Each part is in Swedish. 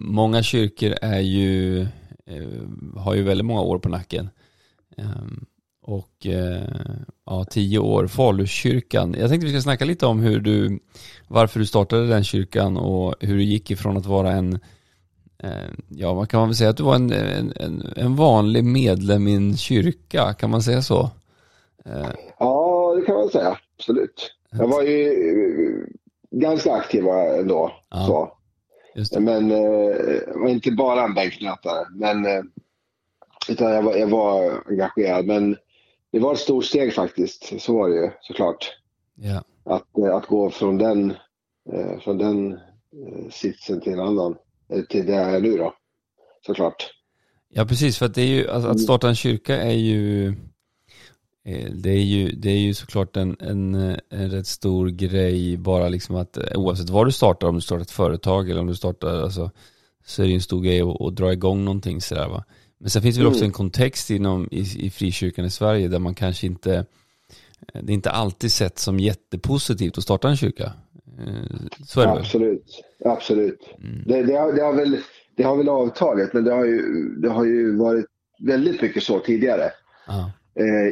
många kyrkor är ju, eh, har ju väldigt många år på nacken. Ehm, och eh, ja, tio år, Falukyrkan. Jag tänkte vi ska snacka lite om hur du, varför du startade den kyrkan och hur du gick ifrån att vara en, eh, ja vad kan man väl säga, att du var en, en, en vanlig medlem i en kyrka, kan man säga så? Ja, det kan man säga, absolut. Jag var ju ganska aktiv ändå. Ja. Så. Men eh, var inte bara en bänknötare. Men, eh, utan jag var, jag var engagerad. Men det var ett stort steg faktiskt. Så var det ju såklart. Ja. Att, eh, att gå från den, eh, från den eh, sitsen till en annan. Till det jag är nu då. Såklart. Ja precis, för att det är ju, att starta en kyrka är ju det är ju, det är ju såklart en, en, en rätt stor grej bara liksom att eh, oavsett vad du startar, om du startar ett företag eller om du startar, alltså, så är det ju en stor grej att, att dra igång någonting sådär va. Men sen finns det väl också mm. en kontext inom, i, i frikyrkan i Sverige där man kanske inte, eh, det är inte alltid sett som jättepositivt att starta en kyrka. Så är det Absolut, väl? absolut. Mm. Det, det, har, det, har väl, det har väl avtagit men det har ju, det har ju varit väldigt mycket så tidigare. Eh,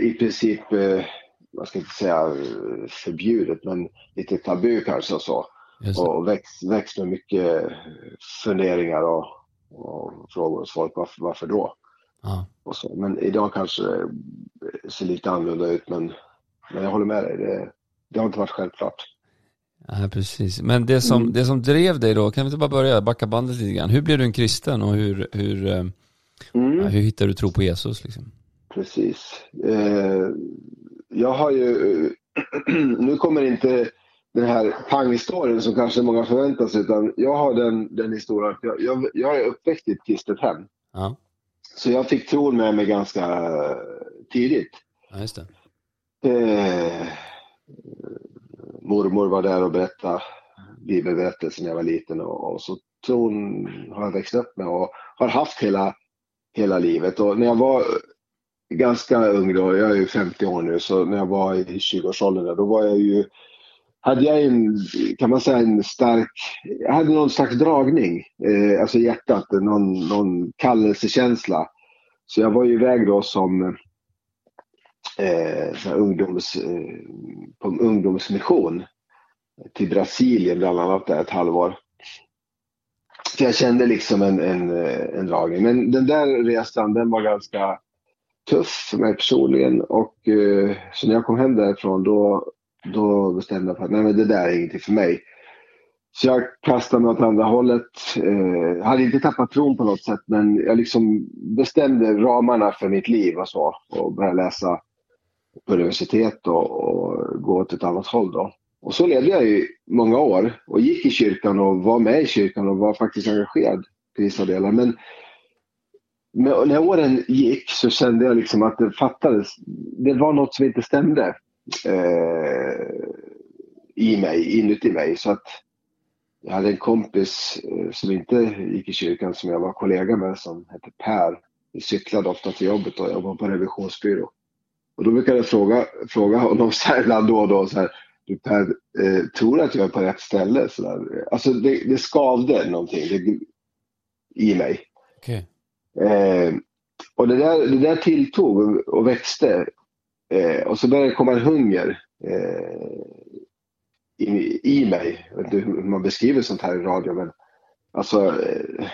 i princip, eh, jag ska inte säga förbjudet, men lite tabu kanske och så. Och växt, växt med mycket funderingar och, och frågor hos folk. Varför, varför då? Ja. Och så. Men idag kanske det ser lite annorlunda ut, men, men jag håller med dig. Det, det har inte varit självklart. Ja, precis. Men det som, mm. det som drev dig då, kan vi inte bara börja backa bandet lite grann. Hur blev du en kristen och hur, hur, eh, mm. hur hittade du tro på Jesus? Liksom? Precis. Eh, jag har ju, nu kommer inte den här panghistorien som kanske många förväntar sig utan jag har den, den historien jag, jag, jag är uppväxt i ett kristet hem. Ja. Så jag fick tron med mig ganska tidigt. Ja, just det. Eh, mormor var där och berättade bibelberättelser när jag var liten och, och så tron har jag växt upp med och har haft hela, hela livet. Och när jag var ganska ung då, jag är ju 50 år nu, så när jag var i 20-årsåldern då var jag ju hade jag en, kan man säga en stark, jag hade någon slags dragning, eh, alltså hjärtat, någon, någon kallelsekänsla. Så jag var ju iväg då som eh, ungdoms, eh, på en ungdomsmission till Brasilien bland annat där ett halvår. Så jag kände liksom en, en, en dragning. Men den där resan den var ganska tuff för mig personligen och eh, så när jag kom hem därifrån då, då bestämde jag för att nej men det där är ingenting för mig. Så jag kastade mig åt andra hållet. Eh, hade inte tappat tron på något sätt men jag liksom bestämde ramarna för mitt liv och så och började läsa på universitet och, och gå åt ett annat håll då. Och så levde jag i många år och gick i kyrkan och var med i kyrkan och var faktiskt engagerad till vissa delar. Men men när åren gick så kände jag liksom att det fattades. Det var något som inte stämde eh, i mig, inuti mig. Så att jag hade en kompis eh, som inte gick i kyrkan som jag var kollega med som hette Per. Vi cyklade ofta till jobbet och jag var på revisionsbyrå. Och då brukade jag fråga, fråga honom så här ibland då och då. Så här, du Per, eh, tror du att jag är på rätt ställe? Så där. Alltså det, det skavde någonting det, i mig. Okay. Eh, och det där, det där tilltog och växte. Eh, och så började det komma en hunger eh, i, i mig. Jag vet inte hur man beskriver sånt här i radio men alltså eh,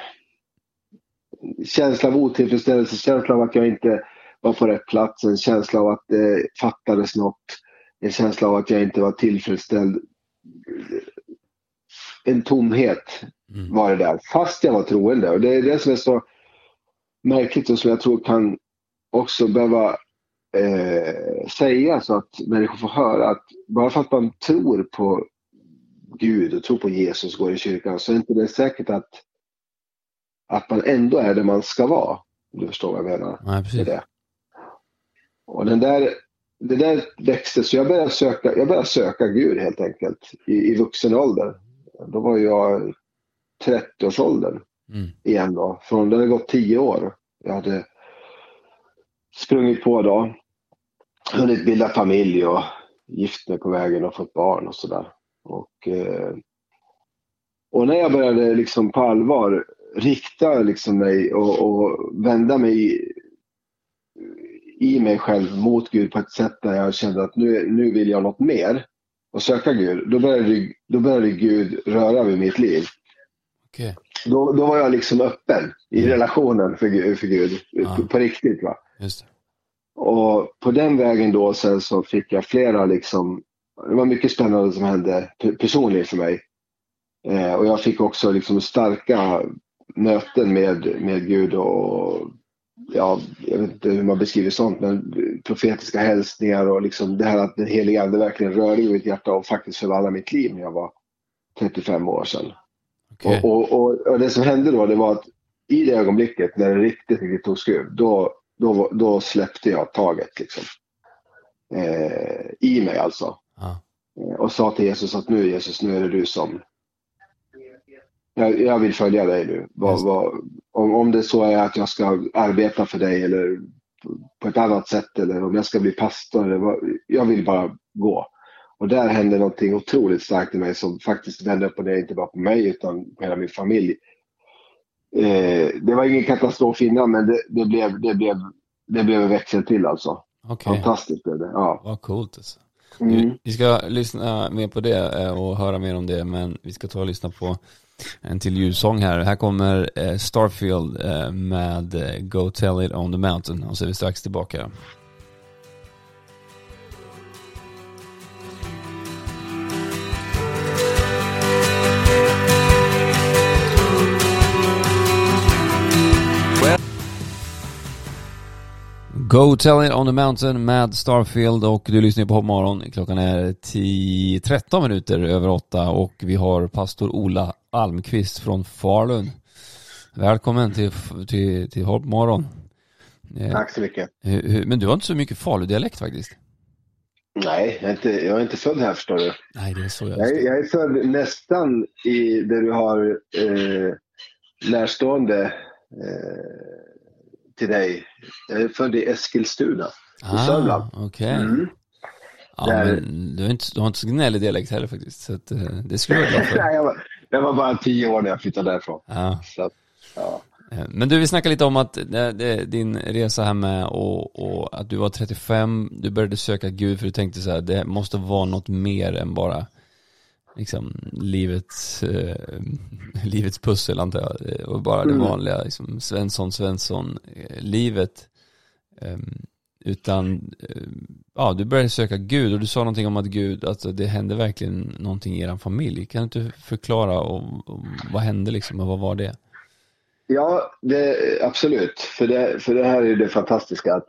känsla av otillfredsställelse, känsla av att jag inte var på rätt plats, en känsla av att det fattades något, en känsla av att jag inte var tillfredsställd. En tomhet mm. var det där, fast jag var troende. Och det är det som är så märkligt och som jag tror kan också behöva eh, säga så att människor får höra att bara för att man tror på Gud och tror på Jesus och går i kyrkan så är inte det säkert att, att man ändå är det man ska vara. Om du förstår vad jag menar. Nej, precis. Det. Och den där, det där växte så jag började söka, jag började söka Gud helt enkelt i, i vuxen ålder. Då var jag 30-årsåldern mm. igen då. Från, det hade gått tio år. Jag hade sprungit på då. Hunnit bilda familj och gift mig på vägen och fått barn och sådär. Och, eh, och när jag började liksom på allvar rikta liksom mig och, och vända mig i mig själv mot Gud på ett sätt där jag kände att nu, nu vill jag något mer och söka Gud, då började, då började Gud röra vid mitt liv. Okay. Då, då var jag liksom öppen i mm. relationen för för Gud ja. på, på, riktigt. Va? Och på den vägen då sen så fick jag flera liksom, det var mycket spännande som hände personligen för mig. Eh, och jag fick också liksom starka möten med, med Gud och ja, jag vet inte hur man beskriver sånt, men profetiska hälsningar och liksom det här att den heliga Ande verkligen rörde i mitt hjärta och faktiskt förvandlade mitt liv när jag var 35 år sedan. Okay. Och, och, och, det som hände då, det var att i det ögonblicket när det riktigt, riktigt tog skruv, då, då, då släppte jag taget liksom. Eh, I mig alltså. Ah. Och sa till Jesus att nu Jesus, nu är det du som jag, jag vill följa dig nu. Vad, vad, om, om det så är att jag ska arbeta för dig eller på ett annat sätt eller om jag ska bli pastor. Eller vad, jag vill bara gå. Och där hände någonting otroligt starkt i mig som faktiskt vände upp och ner, inte bara på mig utan på hela min familj. Eh, det var ingen katastrof innan men det, det, blev, det, blev, det blev en växel till alltså. Okay. Fantastiskt blev det. Ja. Vad coolt alltså. Mm. Vi ska lyssna mer på det eh, och höra mer om det men vi ska ta och lyssna på en till julsång här. Här kommer eh, Starfield eh, med Go Tell It On The Mountain och så är vi strax tillbaka. Go Tell It On The Mountain med Starfield och du lyssnar på Morgon. Klockan är 10, 13 minuter över 8 och vi har pastor Ola Almqvist från Falun. Välkommen till, till, till Morgon. Eh, Tack så mycket. Men du har inte så mycket Falu-dialekt faktiskt. Nej, jag är, inte, jag är inte född här förstår du. Nej, det är så jag, jag, jag är född nästan i där du har eh, närstående eh, till dig. Jag är född i Eskilstuna ah, i Sörmland. Okay. Mm. Ja, Där... men du har, inte, du har inte så gnällig dialekt heller faktiskt. Så att, uh, det skulle jag vara glad för. Nej, jag, var, jag var bara tio år när jag flyttade därifrån. Ja. Så, ja. Eh, men du, vi snackade lite om att det, din resa här med och, och, att du var 35, du började söka Gud för du tänkte så här, det måste vara något mer än bara liksom livets, eh, livets pussel antar jag. Och bara mm. det vanliga liksom, Svensson, Svensson eh, livet. Eh, utan, eh, ja du började söka Gud och du sa någonting om att Gud, alltså det hände verkligen någonting i er familj. Kan du inte förklara och, och vad hände liksom och vad var det? Ja, det, absolut. För det, för det här är det fantastiska att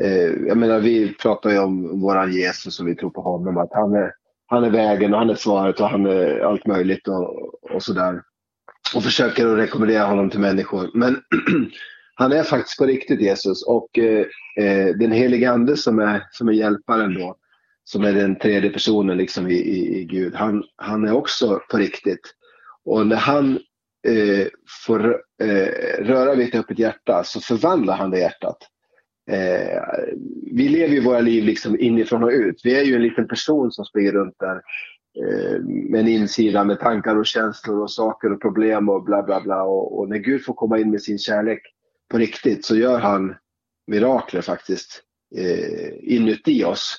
eh, jag menar vi pratar ju om våran Jesus och vi tror på honom att han är han är vägen och han är svaret och han är allt möjligt och, och sådär. Och försöker att rekommendera honom till människor. Men han är faktiskt på riktigt Jesus och eh, eh, den helige Ande som är, som är hjälparen då, som är den tredje personen liksom i, i, i Gud, han, han är också på riktigt. Och när han eh, får eh, röra vid ett öppet hjärta så förvandlar han det hjärtat. Eh, vi lever ju våra liv liksom inifrån och ut. Vi är ju en liten person som springer runt där eh, med en insida med tankar och känslor och saker och problem och bla bla bla. Och, och, när Gud får komma in med sin kärlek på riktigt så gör han mirakler faktiskt eh, inuti oss.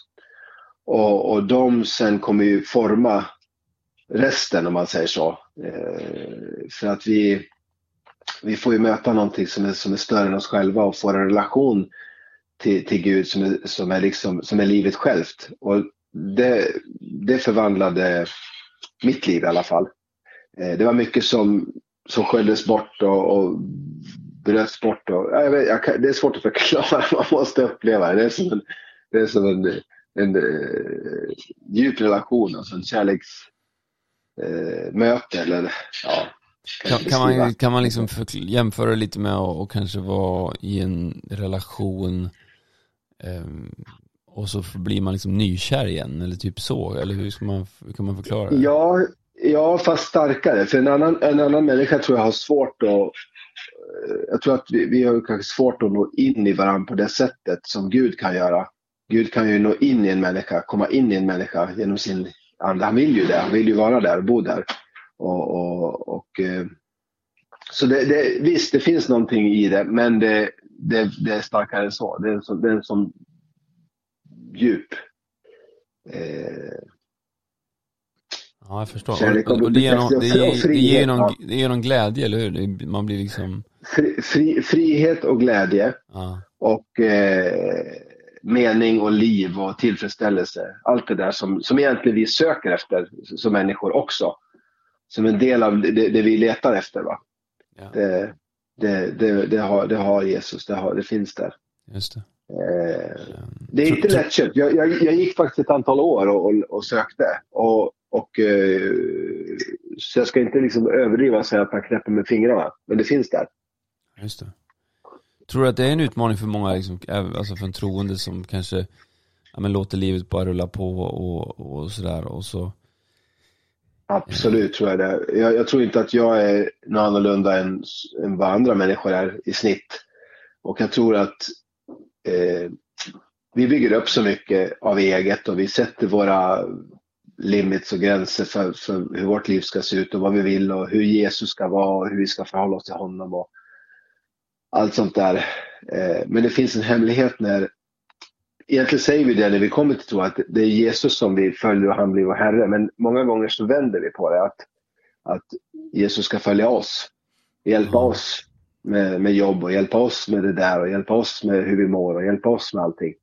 Och, och de sen kommer ju forma resten om man säger så. Eh, för att vi, vi får ju möta någonting som är, som är större än oss själva och får en relation till, till Gud som är, som, är liksom, som är livet självt. Och det, det förvandlade mitt liv i alla fall. Eh, det var mycket som, som sköljdes bort och, och bröts bort. Och, jag vet, jag det är svårt att förklara, man måste uppleva det. Det är som en, det är som en, en, en uh, djup relation, alltså en kärleksmöte. Eh, uh, eller, ja, kan, kan, man, kan man liksom jämföra lite med att kanske vara i en relation Ehm, och så blir man liksom nykär igen eller typ så, eller hur, ska man, hur kan man förklara det? Ja, ja, fast starkare. För en annan, en annan människa tror jag har svårt att jag tror att vi, vi har kanske svårt att nå in i varandra på det sättet som Gud kan göra. Gud kan ju nå in i en människa, komma in i en människa genom sin ande. Han vill ju det, han vill ju vara där och bo där. Och, och, och, eh, så det, det, visst, det finns någonting i det, men det, det, det är starkare än så. Det är sån, det är sån djup eh, Ja, jag förstår. Kärlek Och, och, det ger någon, det ger, det ger någon, det ger någon glädje, eller hur? Man blir liksom, fri, fri, frihet och glädje ja, och eh, mening och liv och tillfredsställelse. Allt det där som, som egentligen vi söker efter som människor också. Som en del av det, det vi letar efter. Va? ja, Det, det, det, det, har, det har Jesus, det, har, det finns där. just det. Eh, det är inte lättköpt. Jag, jag, jag gick faktiskt ett antal år och, och, och sökte. Och, och, eh, så jag ska inte liksom överdriva och säga att man knäpper med fingrarna. Men det finns där. Just det. Tror du att det är en utmaning för många, liksom, alltså för en troende som kanske ja, men låter livet bara rulla på och, och sådär och så, Absolut tror jag det. Jag, jag tror inte att jag är något annorlunda än, än vad andra människor är i snitt. Och jag tror att eh, vi bygger upp så mycket av eget och vi sätter våra limits och gränser för, för hur vårt liv ska se ut och vad vi vill och hur Jesus ska vara och hur vi ska förhålla oss till honom och allt sånt där. Eh, men det finns en hemlighet när Egentligen säger vi det när vi kommer till tro att det är Jesus som vi följer och han blir vår Herre. Men många gånger så vänder vi på det. Att, att Jesus ska följa oss. Hjälpa Mm. oss med, med jobb och hjälpa oss med det där och hjälpa oss med hur vi mår och hjälpa oss med allting.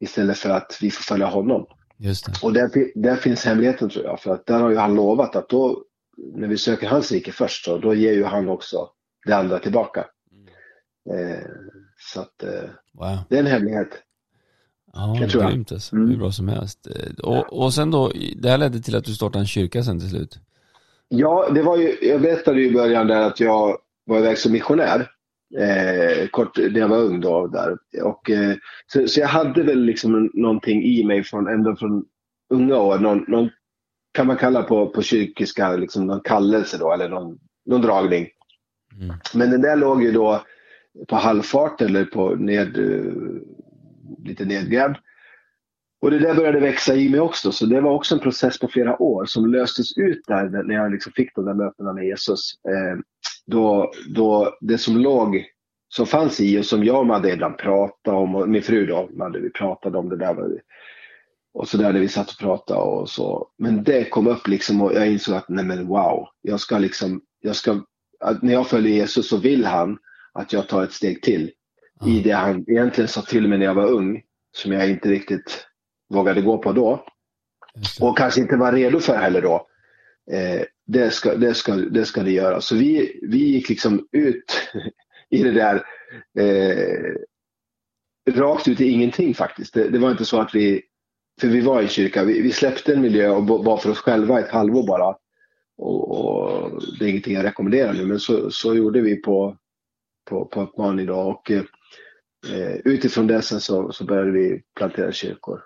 Istället för att vi får följa honom. just det. Och där, där finns hemligheten tror jag. För att där har ju han lovat att då, när vi söker hans rike först, så, då ger ju han också det andra tillbaka. Eh, så att eh, Wow. det är en hemlighet. Ja, Jag tror jag. grymt alltså. Mm. Hur bra som helst. Eh, Och, och sen då, det här ledde till att du startade en kyrka sen till slut. Ja, det var ju, jag berättade ju i början där att jag var iväg som missionär. Eh, kort när jag var ung då. Där. Och, eh, så, så jag hade väl liksom någonting i mig från, ändå från unga år. Någon, någon, kan man kalla på, på kyrkiska, liksom någon kallelse då, eller någon, någon dragning. Mm. Men den där låg ju då på halvfart eller på ned, eh, lite nedgrävd. Och det där började växa i mig också, så det var också en process på flera år som löstes ut där när jag liksom fick de där mötena med Jesus. Eh, då, då det som låg, som fanns i och som jag och Madde ibland pratade om, och min fru då, Madde, vi pratade om det där. Och så där när vi satt och pratade och så. Men det kom upp liksom och jag insåg att nej men wow, jag ska liksom, jag ska, när jag följer Jesus så vill han att jag tar ett steg till i det han egentligen sa till mig när jag var ung, som jag inte riktigt vågade gå på då. Och kanske inte var redo för heller då. Eh, det, ska, det, ska, det ska det göra. Så vi, vi gick liksom ut i det där eh, rakt ut i ingenting faktiskt. Det, det var inte så att vi, för vi var i kyrka, vi, vi släppte en miljö och var för oss själva ett halvår bara. Och, och det är ingenting jag rekommenderar nu, men så, så gjorde vi på, på, på uppmaning då. Och, eh, utifrån det sen så, så började vi plantera kyrkor.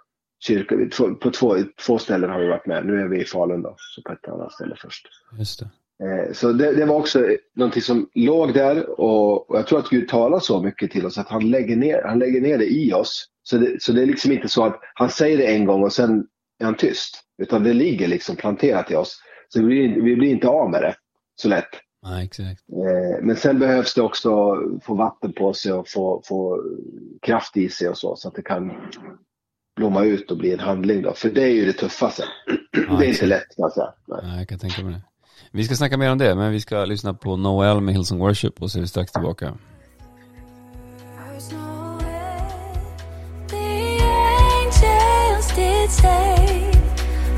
Kyrkor, på två, två ställen har vi varit med. Nu är vi i Falun då, så på ett annat ställe först. Just det. Eh, Så det, det var också någonting som låg där och, och jag tror att Gud talar så mycket till oss att han lägger ner, han lägger ner det i oss. Så det, så det är liksom inte så att han säger det en gång och sen är han tyst. Utan det ligger liksom planterat i oss. Så vi vi blir inte av med det så lätt. Nej, exakt. Eh, Men sen behövs det också få vatten på sig och få, få kraft i sig och så, så att det kan blomma ut och bli en handling. Då. För det är ju det tuffaste. det är inte lätt kan jag säga. Nej. Nej, jag kan tänka mig det. Vi ska snacka mer om det, men vi ska lyssna på Noel med Hillsong Worship och så är vi strax tillbaka.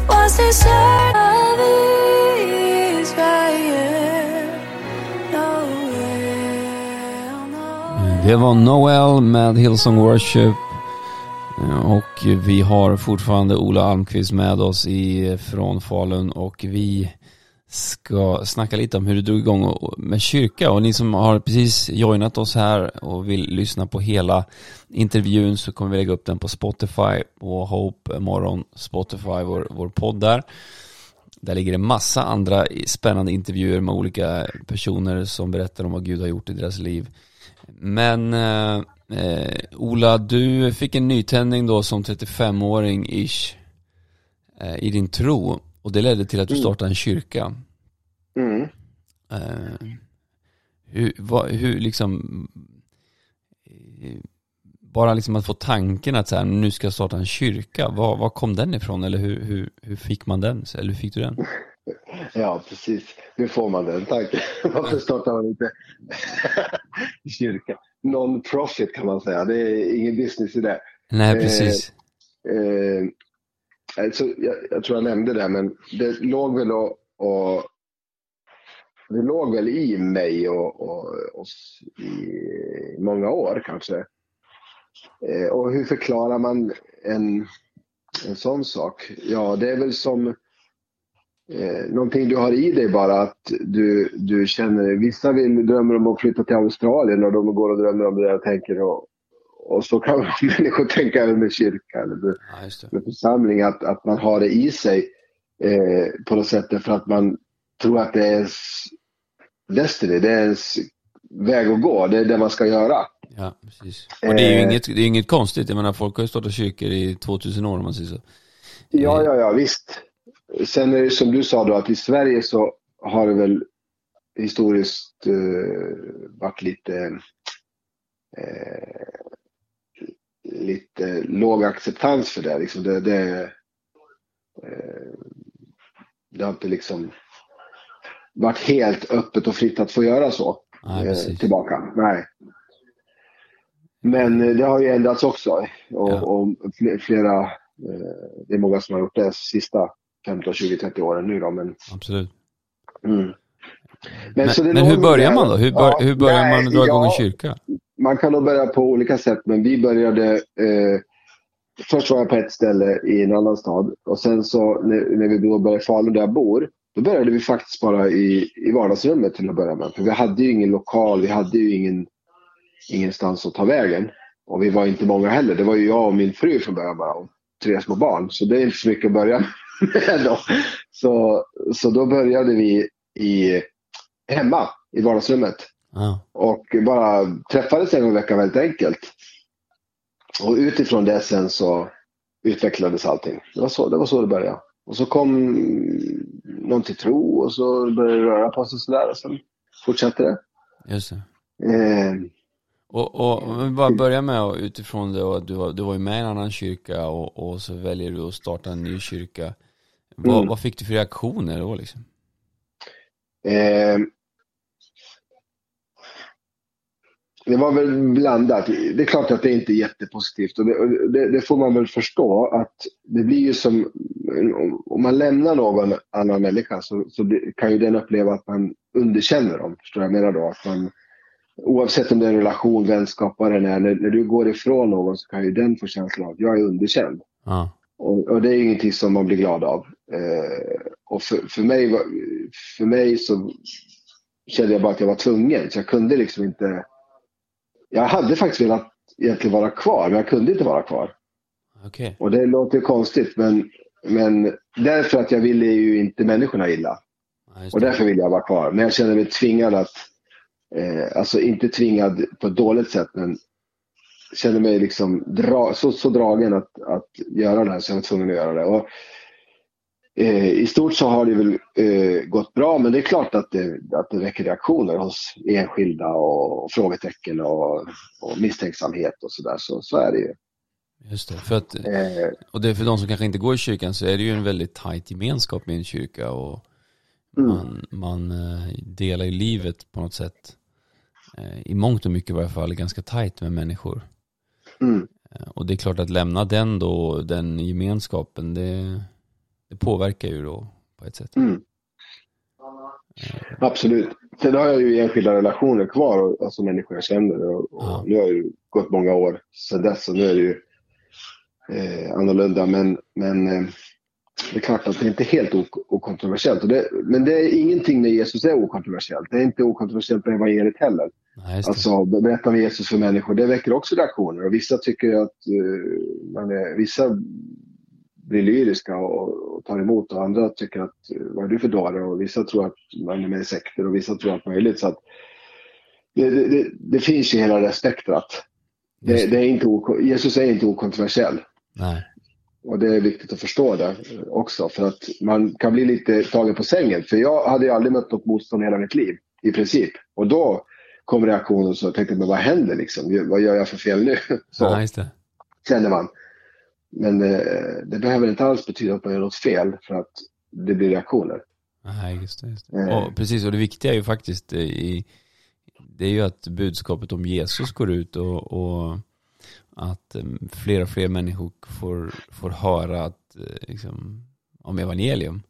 Was Det var Noel med Hillsong Worship. Eh, och vi har fortfarande Ola Almqvist med oss i, eh, från Falun och vi ska snacka lite om hur du drog igång med kyrka och ni som har precis joinat oss här och vill lyssna på hela intervjun så kommer vi lägga upp den på Spotify och Hope Morgon Spotify, vår, vår podd där. Där ligger det massa andra spännande intervjuer med olika personer som berättar om vad Gud har gjort i deras liv. Men eh, eh, Ola, du fick en nytändning då som 35-åring ish eh, i din tro och det ledde till att du Mm. startade en kyrka. Mm. Eh, Hur, vad, hur liksom, eh, bara liksom att få tanken att så här, nu ska jag starta en kyrka, var, var kom den ifrån eller hur, hur, hur fick man den? Eller hur fick du den? Ja, precis. Hur får man den tanken? Varför startar man inte kyrka? Non-profit kan man säga. Det är ingen business i det. Nej, precis. Eh, alltså, jag, jag tror jag nämnde det, men det låg väl och, och det låg väl i mig och, och oss i många år kanske. Eh, och hur förklarar man en, en sån sak? Ja, det är väl som eh, någonting du har i dig bara att du, du känner, vissa vill, drömmer om att flytta till Australien och de går och drömmer om det och tänker och, och så kan människor tänka även med kyrka eller med, Ja, med församling, att, att man har det i sig eh, på något sätt för att man tror att det är ens destiny, det är ens väg att gå, det är det man ska göra. Ja, precis. Och det är ju Eh. inget, det är inget konstigt, jag menar folk har ju startat kyrkor i 2000 år om man säger så. Ja, ja, ja, visst. Sen är det som du sa då att i Sverige så har det väl historiskt eh, varit lite eh, lite låg acceptans för det. Liksom det, det, eh, det har inte liksom varit helt öppet och fritt att få göra så Nej, eh, tillbaka. Nej. Men eh, det har ju ändrats också. Och, Ja. och fle- flera, eh, det är många som har gjort det sista 15, 20, 30 åren nu då. Men, Absolut. mm. Men, men låg hur börjar man då? Hur, bör, Ja, hur börjar nej, man dra igång en ja, kyrka? Man kan nog börja på olika sätt, men vi började eh, Först var jag på ett ställe i en annan stad och sen så när, när vi då började i Falun där jag bor, då började vi faktiskt bara i, i vardagsrummet till att börja med. För vi hade ju ingen lokal, vi hade ju ingen, ingenstans att ta vägen. Och vi var inte många heller. Det var ju jag och min fru från början bara och tre små barn. Så det är inte så mycket att börja med. Så, så då började vi i, hemma i vardagsrummet. Ja, Och bara träffades en gång i veckan väldigt enkelt. Och utifrån det sen så utvecklades allting. Det var så det, var så det började. Och så kom någon till tro och så började det röra på sig sådär och sen fortsatte det. just det. Eh, Och, och om vi bara börjar med utifrån det och du var, du var ju med i en annan kyrka och, och så väljer du att starta en ny kyrka. Vad, Mm. vad fick du för reaktioner då liksom? eh, det var väl blandat. Det är klart att det inte är jättepositivt och det, det, det får man väl förstå att det blir ju som om- man lämnar någon annan människa så, så kan ju den uppleva att man underkänner dem. Förstår jag menar då? Att man, oavsett om det är en relation, vänskap, vad det än är, när, när du går ifrån någon så kan ju den få känslan av att jag är underkänd. Ja, Och, och det är ingenting som man blir glad av. Eh, och för, för, mig, för mig så kände jag bara att jag var tvungen. Så jag kunde liksom inte... Jag hade faktiskt velat egentligen vara kvar, men jag kunde inte vara kvar. okej. Och det låter konstigt, men, men därför att jag ville ju inte människorna illa. Ja, Och därför ville jag vara kvar. Men jag kände mig tvingad att, eh, alltså inte tvingad på ett dåligt sätt, men kände mig liksom dra, så, så dragen att, att göra det här så jag var tvungen att göra det. Och, eh, I stort så har det väl eh, gått bra, men det är klart att det, att det väcker reaktioner hos enskilda och, och frågetecken och, och misstänksamhet och sådär. Så, så är det ju. Just det. För att, Eh, och det är för de som kanske inte går i kyrkan så är det ju en väldigt tajt gemenskap med en kyrka och Mm. man, man eh, delar ju livet på något sätt eh, i mångt och mycket i varje fall ganska tajt med människor. mm. Och det är klart att lämna den då, den gemenskapen, det, det påverkar ju då på ett sätt. Mm. Absolut. Sen har jag ju enskilda relationer kvar, och- alltså människor jag känner. Och, och Ja. Nu har det ju gått många år sedan dess och nu är det ju eh, annorlunda. Men, men eh, det är klart att det inte är helt ok- okontroversiellt. Det, men det är ingenting med Jesus är okontroversiellt. Det är inte okontroversiellt med evangeliet heller. Nej. Alltså berätta om Jesus för människor, det väcker också reaktioner. Och vissa tycker att eh, man är, vissa blir lyriska och, och tar emot och andra tycker att vad är du för dåre? Och vissa tror att man är med i sekter och vissa tror allt möjligt. Så att det, det, det, finns ju hela det spektrat. Det, det är inte Jesus är inte okontroversiell. Nej, Och det är viktigt att förstå det också. För att man kan bli lite tagen på sängen. För jag hade ju aldrig mött något motstånd hela mitt liv. I princip. Och då kom reaktionen så tänkte jag, men vad händer liksom? Vad gör jag för fel nu? Så Ja, känner man. Men eh, det behöver inte alls betyda att man gör något fel för att det blir reaktioner. Nej, just det. Just det. Eh. Och, precis, och det viktiga är ju faktiskt eh, i, det är ju att budskapet om Jesus går ut och, och att eh, fler och fler människor får, får höra att, eh, liksom, om evangelium.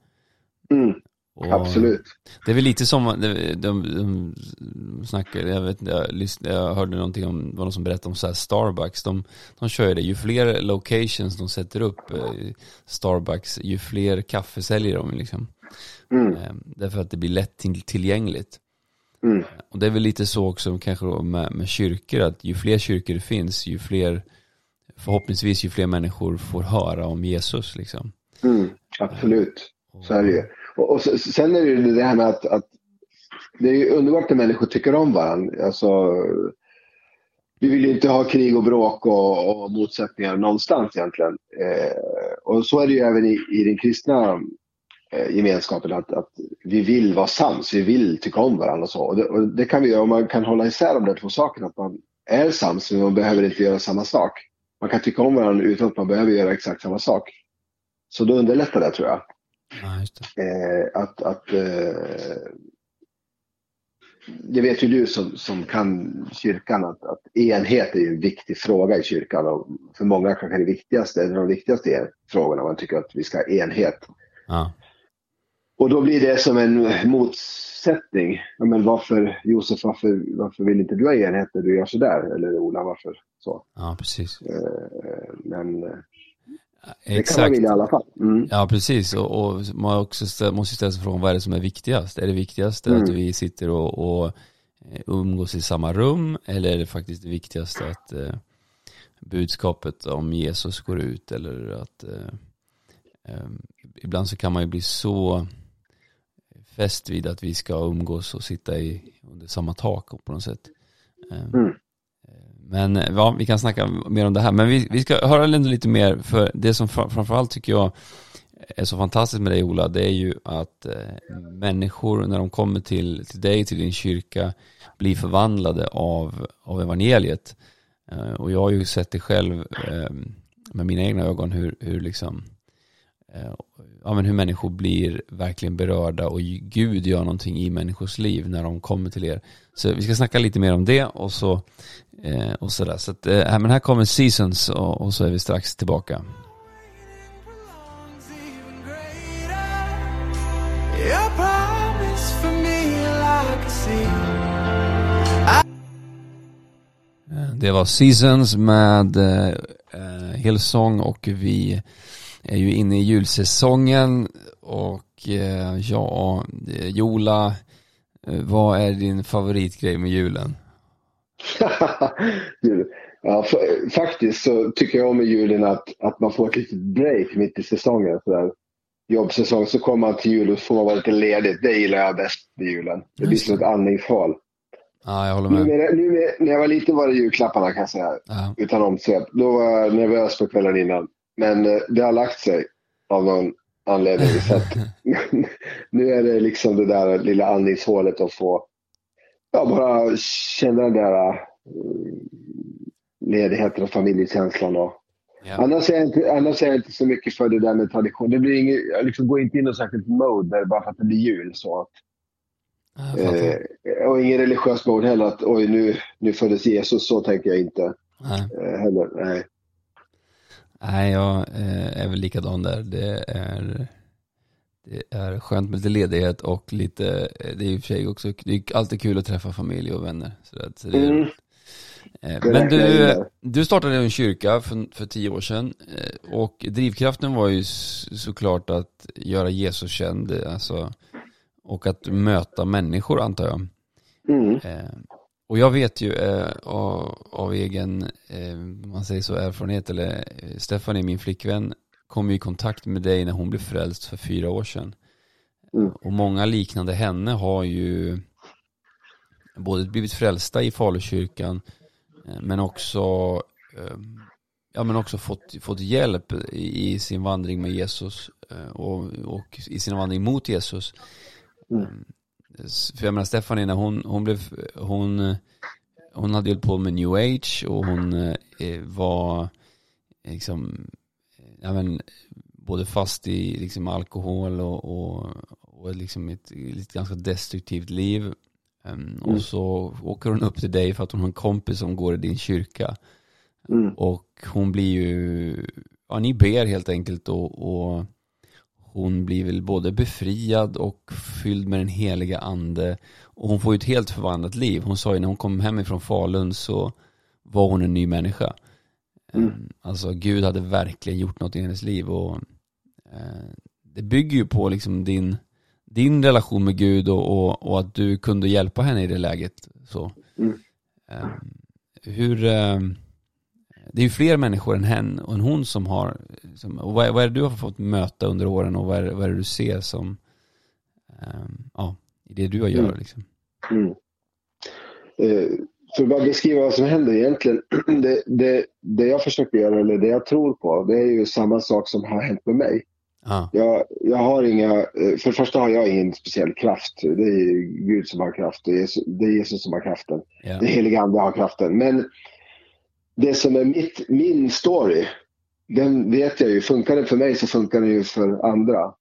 Mm, Och absolut. Det är väl lite som, de, de, de snackar, jag vet jag, lyssn- jag hörde någonting om, det var någon som berättade om så här Starbucks, de, de kör ju det, ju fler locations de sätter upp, eh, Starbucks, ju fler kaffe säljer de liksom. Mm, Eh, Därför att det blir lätt till, tillgängligt. mm, Och det är väl lite så också kanske med, med kyrkor, att ju fler kyrkor det finns, ju fler, förhoppningsvis ju fler människor får höra om Jesus liksom. mm, absolut. Så är det ju. Och, och sen är det ju det här med att, att det är ju underbart när människor tycker om varandra. Alltså, vi vill ju inte ha krig och bråk och, och motsättningar någonstans egentligen. Eh, och så är det ju även i, i den kristna eh, gemenskapen att, att vi vill vara sams, vi vill tycka om varandra och så. Och det, och det kan vi göra om man kan hålla isär de där två sakerna. Att man är sams men man behöver inte göra samma sak. Man kan tycka om varandra utan att man behöver göra exakt samma sak. Så då underlättar det tror jag. Ja. Eh, att, att eh, det vet ju du som, som kan kyrkan att, att enhet är ju en viktig fråga i kyrkan och för många kanske det viktigaste, en av de viktigaste frågorna man tycker att vi ska ha enhet. Ja. Och då blir det som en motsättning. Ja, men varför, Josef, varför, varför vill inte du ha enhet när du gör sådär? Eller Ola, varför så? ja, precis. Eh, men eh, det kan man Exakt. vilja i alla fall. Mm. Ja, precis. Och, och man också stä, måste ställa sig frågan, vad är det som är viktigast? Är det viktigaste Mm. att vi sitter och, och eh, umgås i samma rum? Eller är det faktiskt det viktigaste att eh, budskapet om Jesus går ut? Eller att eh, eh, ibland så kan man ju bli så fäst vid att vi ska umgås och sitta i, under samma tak på något sätt. Eh, Mm men eh, ja, vi kan snacka mer om det här. Men vi, vi ska höra ändå lite mer, för det som framförallt tycker jag är så fantastiskt med dig Ola, det är ju att eh, människor när de kommer till, till dig, till din kyrka, blir förvandlade av, av evangeliet. Eh, och jag har ju sett det själv eh, med mina egna ögon hur, hur liksom eh, Eh, ja, men hur människor blir verkligen berörda och Gud gör någonting i människors liv när de kommer till er. Så vi ska snacka lite mer om det och så eh, och sådär. Så att, eh, här- men här kommer Seasons och, och så är vi strax tillbaka. Eh, det var Seasons med eh, eh Hillsong och vi är ju inne i julsäsongen och eh, ja, eh, Jola, eh, vad är din favoritgrej med julen? Jul. ja, fa- faktiskt så tycker jag om i julen att, att man får ett litet break mitt i säsongen. Så där. Jobbsäsong, så kommer man till jul och får vara lite ledigt. Det gillar jag bäst med julen. Det blir som ett andningshål. Ja, jag håller med. Numera, numera, när jag var liten var det julklapparna kan jag säga, Ja, utan omsvep. Då var jag nervös på kvällen innan. Men eh, det har lagt sig av någon anledning. Så att, nu är det liksom det där lilla andningshålet att få ja, bara känna den där eh, ledigheten och familjekänslan. Och, ja. annars, är jag inte, annars är jag inte så mycket för det där med tradition. Det blir inget, jag liksom går inte in i något särskilt mode där bara för att det blir jul. Så att, eh, och ingen religiös mode heller att oj nu, nu föddes Jesus. Så tänker jag inte Nej. eh, heller. Nej. Nej, jag eh, är väl likadan där. Det är, det är skönt med lite ledighet och lite, eh, det är i och för sig också, det är alltid kul att träffa familj och vänner. Så det, så det, Mm. eh, men du, du startade en kyrka för, för tio år sedan och drivkraften var ju såklart att göra Jesus känd, alltså, och att möta människor antar jag. Mm. Och jag vet ju eh, av, av egen, eh, man säger så, erfarenhet, eller eh, Stephanie, min flickvän, kom i kontakt med dig när hon blev frälst för fyra år sedan. Mm. Och många liknande henne har ju både blivit frälsta i Falukyrkan, eh, men också, eh, ja, men också fått, fått hjälp i, sin vandring med Jesus eh, och, och i sin vandring mot Jesus. Mm. Eh, för jag menar Stephanie när hon, hon blev, hon, eh, hon hade hållit på med new age och hon eh, var liksom, ja men både fast i liksom alkohol och, och, och liksom ett, ett ganska destruktivt liv. Um, och så åker hon upp till dig för att hon har en kompis som går i din kyrka. Mm. Och hon blir ju, ja ni ber helt enkelt och, och hon blir väl både befriad och fylld med den heliga ande. Och hon får ju ett helt förvandlat liv. Hon sa ju när hon kom hem ifrån Falun så var hon en ny människa. Mm. Um, Alltså Gud hade verkligen gjort något i hennes liv och eh, det bygger ju på liksom din, din relation med Gud och, och, och att du kunde hjälpa henne i det läget. Så. Mm. Eh, hur, eh, det är ju fler människor än, hen, än hon som har, som, och vad, är, vad är det du har fått möta under åren och vad är, vad är det du ser som, eh, ja, i det du har gör Mm. liksom? Mm. Eh, för att bara beskriva vad som händer egentligen. Det, det, det jag försöker göra, eller det jag tror på, det är ju samma sak som har hänt med mig. Ja, Jag, jag har inga, eh, för det första har jag ingen speciell kraft. Det är Gud som har kraft, det är Jesus, det är Jesus som har kraften. ja, Den heliga Ande har kraften. Men det som är mitt, min story, den vet jag ju, funkar den för mig så funkar den ju för andra.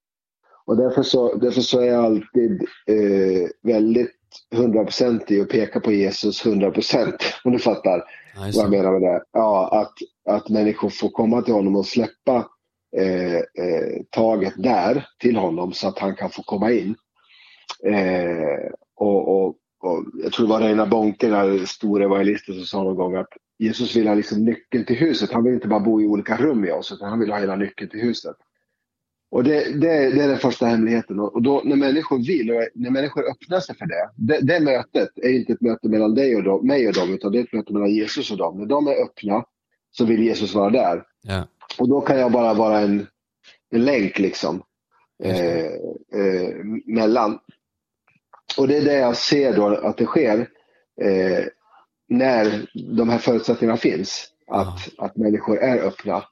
Och därför så, därför så är jag alltid eh, väldigt hundraprocentig och pekar på Jesus 100% om du fattar just vad jag menar med det. Ja, att, att människor får komma till honom och släppa eh, eh, taget där till honom så att han kan få komma in. Eh, och, och, och jag tror det var Reina Bonke, den här stora evangelisten, som sa någon gång att Jesus vill ha liksom nyckeln till huset. Han vill inte bara bo i olika rum med oss, utan han vill ha hela nyckeln till huset. Och det, det, det är den första hemligheten. Och då, när människor vill och när människor öppnar sig för det, det, det mötet är inte ett möte mellan dig och dem, mig och dem, utan det är ett möte mellan Jesus och dem. När de är öppna så vill Jesus vara där. Ja, Och då kan jag bara vara en, en länk liksom. Eh, eh, mellan. Och det är det jag ser då att det sker eh, när de här förutsättningarna finns. Att, att människor är öppna.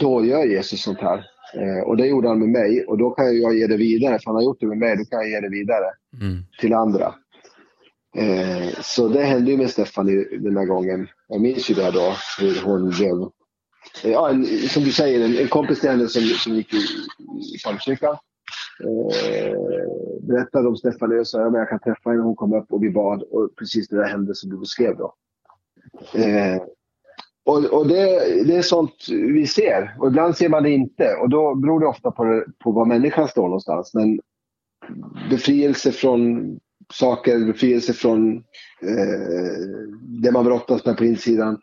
Då gör Jesus sånt här. Eh, och det gjorde han med mig och då kan jag ge det vidare. För han har gjort det med mig, då kan jag ge det vidare mm. till andra. Eh, så det hände ju med Stephanie den här gången. Jag minns ju det då, hur hon blev, eh, ja, en, som du säger, en, en kompis till henne som, som gick i, i Palmkyrkan. Berättade om Stephanie och sa ja, men jag kan träffa henne. Hon kom upp och vi bad och precis det där hände som du beskrev då. Eh, och och det, det är sånt vi ser och ibland ser man det inte och då beror det ofta på, det, på var människan står någonstans. Men befrielse från saker, befrielse från eh, det man brottas med på insidan.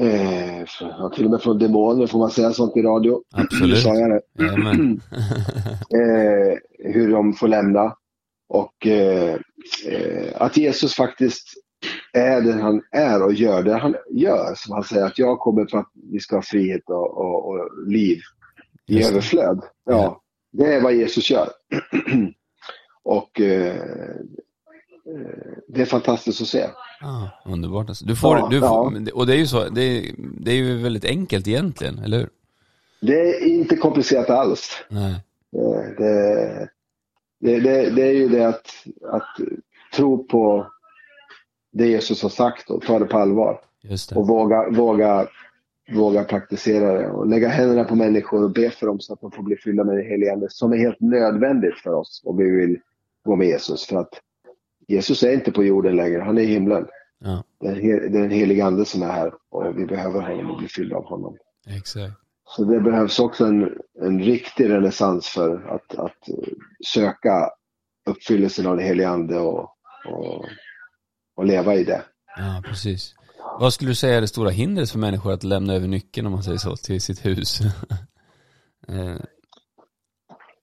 Eh, till och med från demoner, får man säga sånt i radio? Absolut. Sa jag det. Eh, hur de får lämna. Och eh, eh, att Jesus faktiskt är den han är och gör det han gör. Som han säger att jag kommer för att vi ska ha frihet och, och, och liv i Just överflöd. Ja, Ja. det är vad Jesus gör. och eh, det är fantastiskt att se. Ah, underbart alltså. Du får, Ja, du får, ja. och det är ju så, det är, det är ju väldigt enkelt egentligen, eller hur? Det är inte komplicerat alls. Nej. Eh, Det, det, det, det är ju det att, att tro på det Jesus har sagt och ta det på allvar. Det. Och våga, våga, våga praktisera det. Och lägga händerna på människor och be för dem så att de får bli fyllda med det heliga Ande. Som är helt nödvändigt för oss om vi vill gå med Jesus. För att Jesus är inte på jorden längre, han är i himlen. Ja, Det är, den heliga Ande som är här och vi behöver honom och bli fyllda av honom. exakt. Så det behövs också en, en riktig renässans för att, att eh, söka uppfyllelsen av det heliga Ande och, och, och leva i det. Ja, precis. Vad skulle du säga är det stora hindret för människor att lämna över nyckeln, om man säger så, till sitt hus?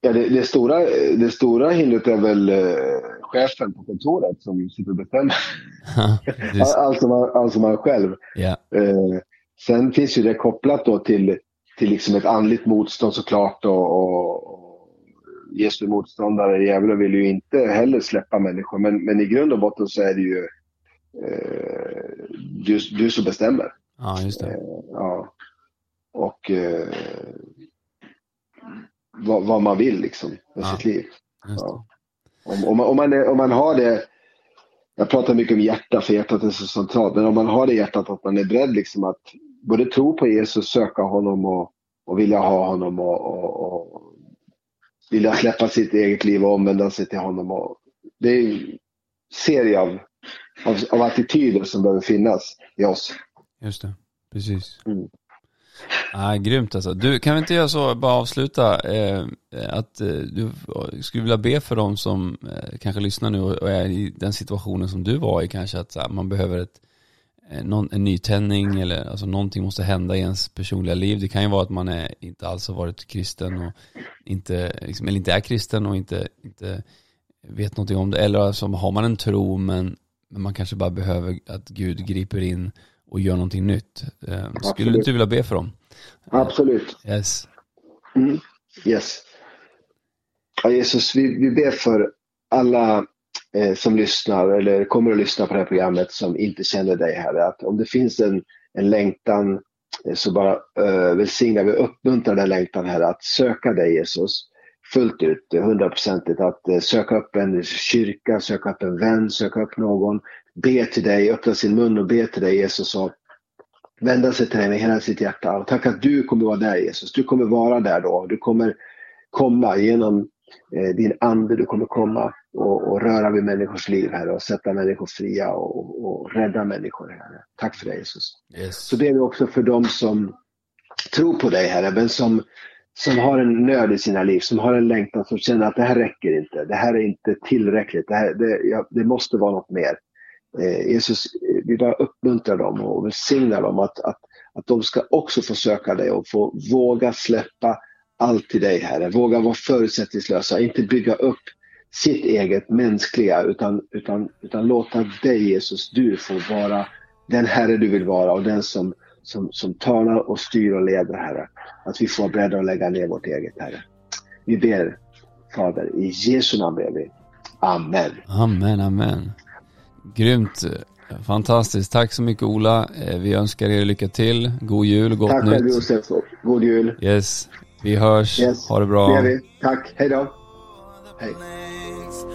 Ja, det, det, stora, det stora hindret är väl eh, chefen på kontoret som sitter och bestämmer. Alltså man, alltså man själv. Ja, Eh, sen finns ju det kopplat då till, till liksom ett andligt motstånd såklart. Och, och, och Jesu motståndare, djävulen, vill ju inte heller släppa människor. Men, men i grund och botten så är det ju eh, du, du som bestämmer. ja, just det. Eh, ja. Och eh, vad, vad man vill liksom med Ja. sitt liv. Ja. Om, om, man, om, man, är, om man har det, jag pratar mycket om hjärta för hjärtat är så centralt, men om man har det hjärtat att man är beredd liksom att både tro på Jesus, söka honom och, och vilja ha honom och, och, och vilja släppa sitt eget liv och omvända sig till honom. Och det är en serie av, av, av attityder som behöver finnas i oss. Just det, precis. Mm. Ah, grymt alltså. Du, kan vi inte göra så, bara avsluta, eh, att eh, du eh, skulle vilja be för dem som eh, kanske lyssnar nu och är i den situationen som du var i kanske, att här, man behöver ett, eh, någon, en nytändning eller alltså någonting måste hända i ens personliga liv. Det kan ju vara att man är, inte alls har varit kristen och inte, liksom, eller inte är kristen och inte, inte vet någonting om det. Eller alltså, har man en tro men, men man kanske bara behöver att Gud griper in och gör någonting nytt. Eh, skulle Absolut. du inte vilja be för dem? Absolut. Yes. Mm. Yes. Ja, Jesus, vi, vi ber för alla eh, som lyssnar eller kommer att lyssna på det här programmet som inte känner dig, Herre. Att om det finns en, en längtan eh, så bara eh, välsignar vi och uppmuntrar den längtan, Herre, att söka dig, Jesus, fullt ut, eh, hundraprocentigt. Att eh, söka upp en kyrka, söka upp en vän, söka upp någon, be till dig, öppna sin mun och be till dig, Jesus, och vända sig till dig med hela sitt hjärta. Och tack att du kommer vara där Jesus. Du kommer vara där då. Du kommer komma genom eh, din ande. Du kommer komma och, och röra vid människors liv här och sätta människor fria och, och rädda människor. Herre. Tack för det Jesus. Yes. Så ber vi också för dem som tror på dig Herre, men som, som har en nöd i sina liv, som har en längtan, som känner att det här räcker inte. Det här är inte tillräckligt. Det, här, det, ja, det måste vara något mer. Eh, Jesus, vi bara uppmuntrar dem och välsignar dem att, att, att de ska också få söka dig och få våga släppa allt till dig Herre. Våga vara förutsättningslösa, inte bygga upp sitt eget mänskliga utan, utan, utan låta dig Jesus, du få vara den Herre du vill vara och den som, som, som talar och styr och leder Herre. Att vi får vara beredda att lägga ner vårt eget Herre. Vi ber Fader, i Jesu namn ber vi. Amen. Amen, amen. Grymt. Fantastiskt. Tack så mycket Ola. Eh, Vi önskar er lycka till. God jul och gott Tack själv nytt. Josef. God jul. Yes. Vi hörs. Yes. Ha det Det bra. gör vi. Tack. Hej då. Hej. plains